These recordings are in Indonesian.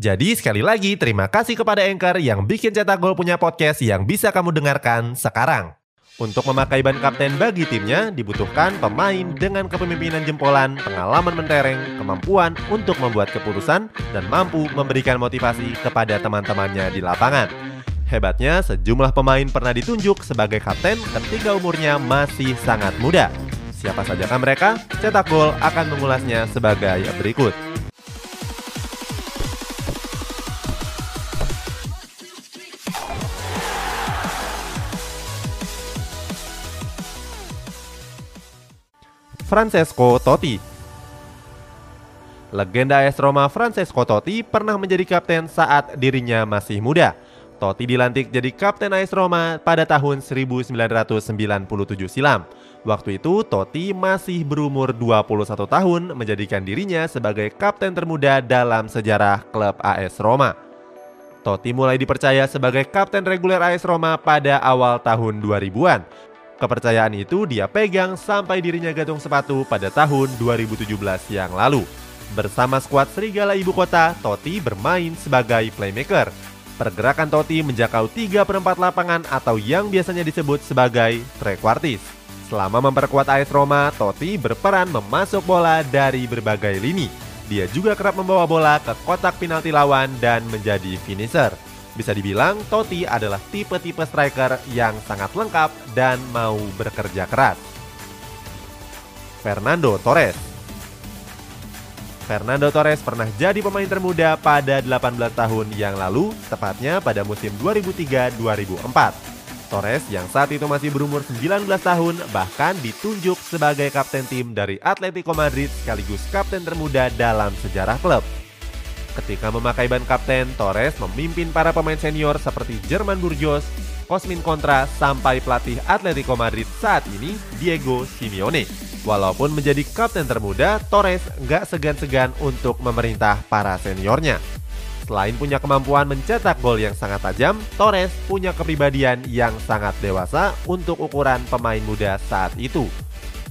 Jadi sekali lagi terima kasih kepada Anchor yang bikin Cetak Gol punya podcast yang bisa kamu dengarkan sekarang. Untuk memakai ban kapten bagi timnya dibutuhkan pemain dengan kepemimpinan jempolan, pengalaman mentereng, kemampuan untuk membuat keputusan, dan mampu memberikan motivasi kepada teman-temannya di lapangan. Hebatnya, sejumlah pemain pernah ditunjuk sebagai kapten ketika umurnya masih sangat muda. Siapa sajakah mereka? Cetak Gol akan mengulasnya sebagai berikut. Francesco Totti. Legenda AS Roma Francesco Totti pernah menjadi kapten saat dirinya masih muda. Totti dilantik jadi kapten AS Roma pada tahun 1997 silam. Waktu itu Totti masih berumur 21 tahun menjadikan dirinya sebagai kapten termuda dalam sejarah klub AS Roma. Totti mulai dipercaya sebagai kapten reguler AS Roma pada awal tahun 2000-an Kepercayaan itu dia pegang sampai dirinya gantung sepatu pada tahun 2017 yang lalu. Bersama skuad Serigala Ibu Kota, Totti bermain sebagai playmaker. Pergerakan Totti menjakau 3 per 4 lapangan atau yang biasanya disebut sebagai trequartis. Selama memperkuat AS Roma, Totti berperan memasuk bola dari berbagai lini. Dia juga kerap membawa bola ke kotak penalti lawan dan menjadi finisher. Bisa dibilang Totti adalah tipe-tipe striker yang sangat lengkap dan mau bekerja keras. Fernando Torres Fernando Torres pernah jadi pemain termuda pada 18 tahun yang lalu, tepatnya pada musim 2003-2004. Torres yang saat itu masih berumur 19 tahun bahkan ditunjuk sebagai kapten tim dari Atletico Madrid sekaligus kapten termuda dalam sejarah klub. Ketika memakai ban kapten, Torres memimpin para pemain senior seperti Jerman Burgos, Cosmin Contra, sampai pelatih Atletico Madrid saat ini, Diego Simeone. Walaupun menjadi kapten termuda, Torres nggak segan-segan untuk memerintah para seniornya. Selain punya kemampuan mencetak gol yang sangat tajam, Torres punya kepribadian yang sangat dewasa untuk ukuran pemain muda saat itu.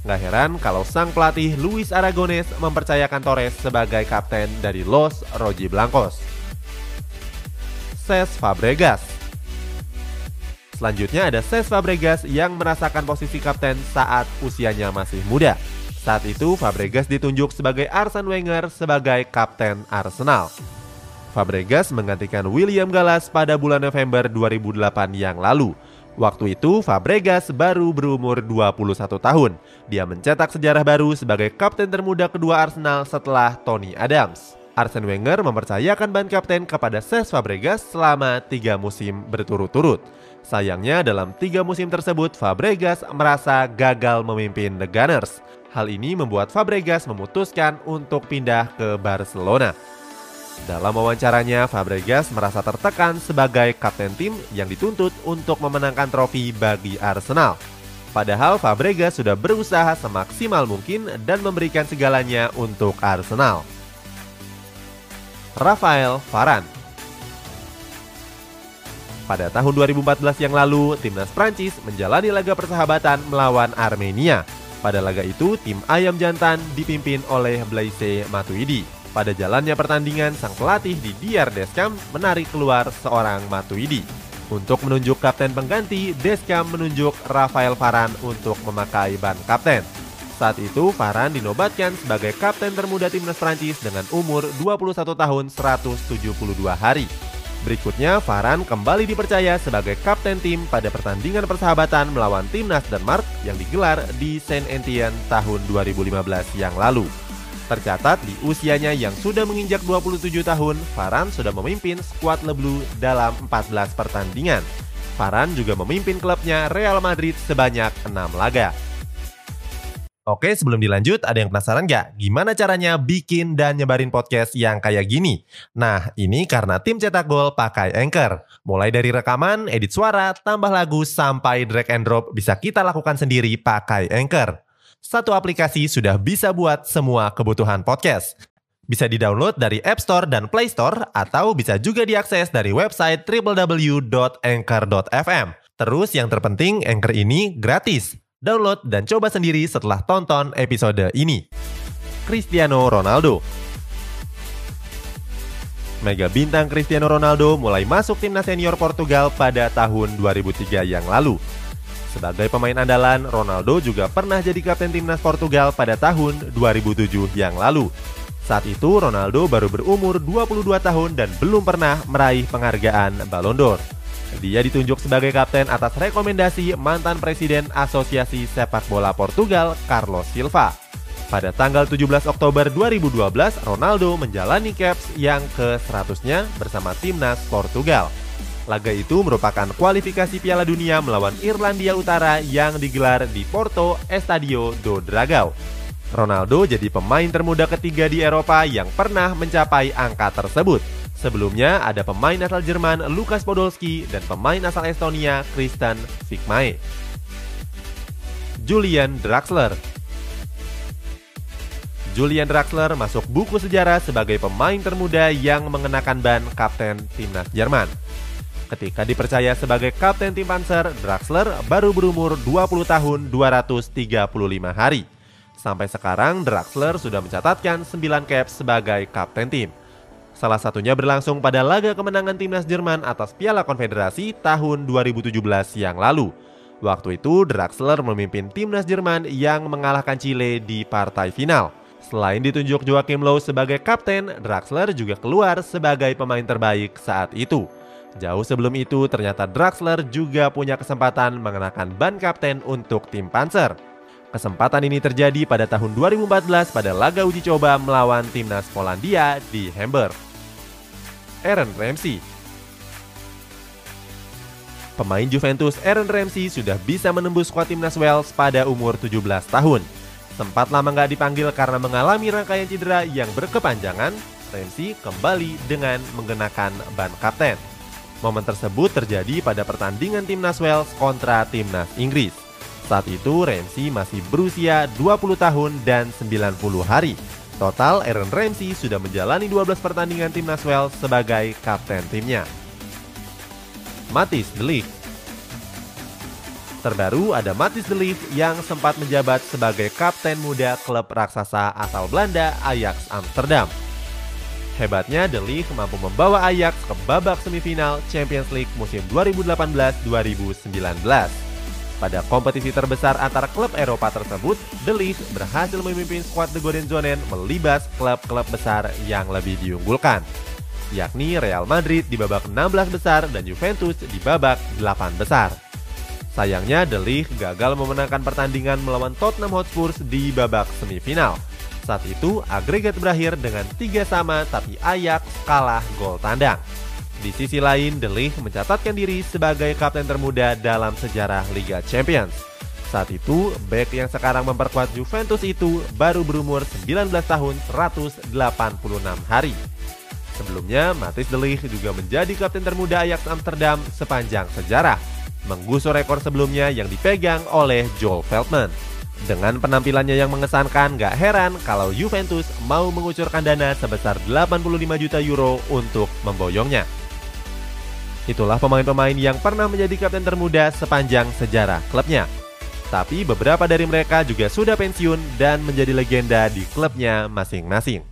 Nggak heran kalau sang pelatih Luis Aragones mempercayakan Torres sebagai kapten dari Los Roji Blancos. Ses Fabregas Selanjutnya ada Ses Fabregas yang merasakan posisi kapten saat usianya masih muda. Saat itu Fabregas ditunjuk sebagai Arsene Wenger sebagai kapten Arsenal. Fabregas menggantikan William Gallas pada bulan November 2008 yang lalu. Waktu itu Fabregas baru berumur 21 tahun. Dia mencetak sejarah baru sebagai kapten termuda kedua Arsenal setelah Tony Adams. Arsene Wenger mempercayakan ban kapten kepada Cesc Fabregas selama tiga musim berturut-turut. Sayangnya dalam tiga musim tersebut Fabregas merasa gagal memimpin The Gunners. Hal ini membuat Fabregas memutuskan untuk pindah ke Barcelona. Dalam wawancaranya, Fabregas merasa tertekan sebagai kapten tim yang dituntut untuk memenangkan trofi bagi Arsenal. Padahal Fabregas sudah berusaha semaksimal mungkin dan memberikan segalanya untuk Arsenal. Rafael Varane Pada tahun 2014 yang lalu, timnas Prancis menjalani laga persahabatan melawan Armenia. Pada laga itu, tim Ayam Jantan dipimpin oleh Blaise Matuidi. Pada jalannya pertandingan, sang pelatih di Diar Deskam menarik keluar seorang Matuidi. Untuk menunjuk kapten pengganti, Deskam menunjuk Rafael Varane untuk memakai ban kapten. Saat itu, Varane dinobatkan sebagai kapten termuda timnas Prancis dengan umur 21 tahun 172 hari. Berikutnya, Varane kembali dipercaya sebagai kapten tim pada pertandingan persahabatan melawan timnas Denmark yang digelar di Saint Etienne tahun 2015 yang lalu. Tercatat di usianya yang sudah menginjak 27 tahun, Farhan sudah memimpin skuad Leblu dalam 14 pertandingan. Farhan juga memimpin klubnya Real Madrid sebanyak 6 laga. Oke, sebelum dilanjut, ada yang penasaran nggak? Gimana caranya bikin dan nyebarin podcast yang kayak gini? Nah, ini karena tim cetak gol pakai Anchor. Mulai dari rekaman, edit suara, tambah lagu, sampai drag and drop bisa kita lakukan sendiri pakai Anchor. Satu aplikasi sudah bisa buat semua kebutuhan podcast. Bisa di-download dari App Store dan Play Store, atau bisa juga diakses dari website www.anchor.fm. Terus yang terpenting, Anchor ini gratis. Download dan coba sendiri setelah tonton episode ini. Cristiano Ronaldo Mega bintang Cristiano Ronaldo mulai masuk timnas senior Portugal pada tahun 2003 yang lalu. Sebagai pemain andalan, Ronaldo juga pernah jadi kapten timnas Portugal pada tahun 2007 yang lalu. Saat itu Ronaldo baru berumur 22 tahun dan belum pernah meraih penghargaan Ballon d'Or. Dia ditunjuk sebagai kapten atas rekomendasi mantan Presiden Asosiasi Sepak Bola Portugal, Carlos Silva. Pada tanggal 17 Oktober 2012, Ronaldo menjalani caps yang ke-100-nya bersama timnas Portugal. Laga itu merupakan kualifikasi Piala Dunia melawan Irlandia Utara yang digelar di Porto Estadio do Dragão. Ronaldo jadi pemain termuda ketiga di Eropa yang pernah mencapai angka tersebut. Sebelumnya ada pemain asal Jerman Lukas Podolski dan pemain asal Estonia Kristen Fikmae. Julian Draxler Julian Draxler masuk buku sejarah sebagai pemain termuda yang mengenakan ban kapten timnas Jerman. Ketika dipercaya sebagai kapten tim Panzer, Draxler baru berumur 20 tahun 235 hari. Sampai sekarang, Draxler sudah mencatatkan 9 caps sebagai kapten tim. Salah satunya berlangsung pada laga kemenangan timnas Jerman atas Piala Konfederasi tahun 2017 yang lalu. Waktu itu Draxler memimpin timnas Jerman yang mengalahkan Chile di partai final. Selain ditunjuk Joachim Low sebagai kapten, Draxler juga keluar sebagai pemain terbaik saat itu. Jauh sebelum itu, ternyata Draxler juga punya kesempatan mengenakan ban kapten untuk tim Panzer. Kesempatan ini terjadi pada tahun 2014 pada laga uji coba melawan timnas Polandia di Hamburg. Aaron Ramsey. Pemain Juventus Aaron Ramsey sudah bisa menembus skuad timnas Wales pada umur 17 tahun. Sempat lama nggak dipanggil karena mengalami rangkaian cedera yang berkepanjangan, Ramsey kembali dengan menggunakan ban kapten. Momen tersebut terjadi pada pertandingan timnas Wales kontra timnas Inggris. Saat itu Ramsey masih berusia 20 tahun dan 90 hari Total, Aaron Ramsey sudah menjalani 12 pertandingan timnas Wales sebagai kapten timnya. Matis Delik Terbaru ada Matis Delik yang sempat menjabat sebagai kapten muda klub raksasa asal Belanda Ajax Amsterdam. Hebatnya, Delik mampu membawa Ajax ke babak semifinal Champions League musim 2018-2019. Pada kompetisi terbesar antara klub Eropa tersebut, The Leeds berhasil memimpin skuad The Golden Zonen melibas klub-klub besar yang lebih diunggulkan, yakni Real Madrid di babak 16 besar dan Juventus di babak 8 besar. Sayangnya, The League gagal memenangkan pertandingan melawan Tottenham Hotspur di babak semifinal. Saat itu, agregat berakhir dengan tiga sama tapi Ajax kalah gol tandang. Di sisi lain, The Ligt mencatatkan diri sebagai kapten termuda dalam sejarah Liga Champions. Saat itu, back yang sekarang memperkuat Juventus itu baru berumur 19 tahun 186 hari. Sebelumnya, Matis De Ligt juga menjadi kapten termuda Ajax Amsterdam sepanjang sejarah, menggusur rekor sebelumnya yang dipegang oleh Joel Feldman. Dengan penampilannya yang mengesankan, gak heran kalau Juventus mau mengucurkan dana sebesar 85 juta euro untuk memboyongnya. Itulah pemain-pemain yang pernah menjadi kapten termuda sepanjang sejarah klubnya. Tapi beberapa dari mereka juga sudah pensiun dan menjadi legenda di klubnya masing-masing.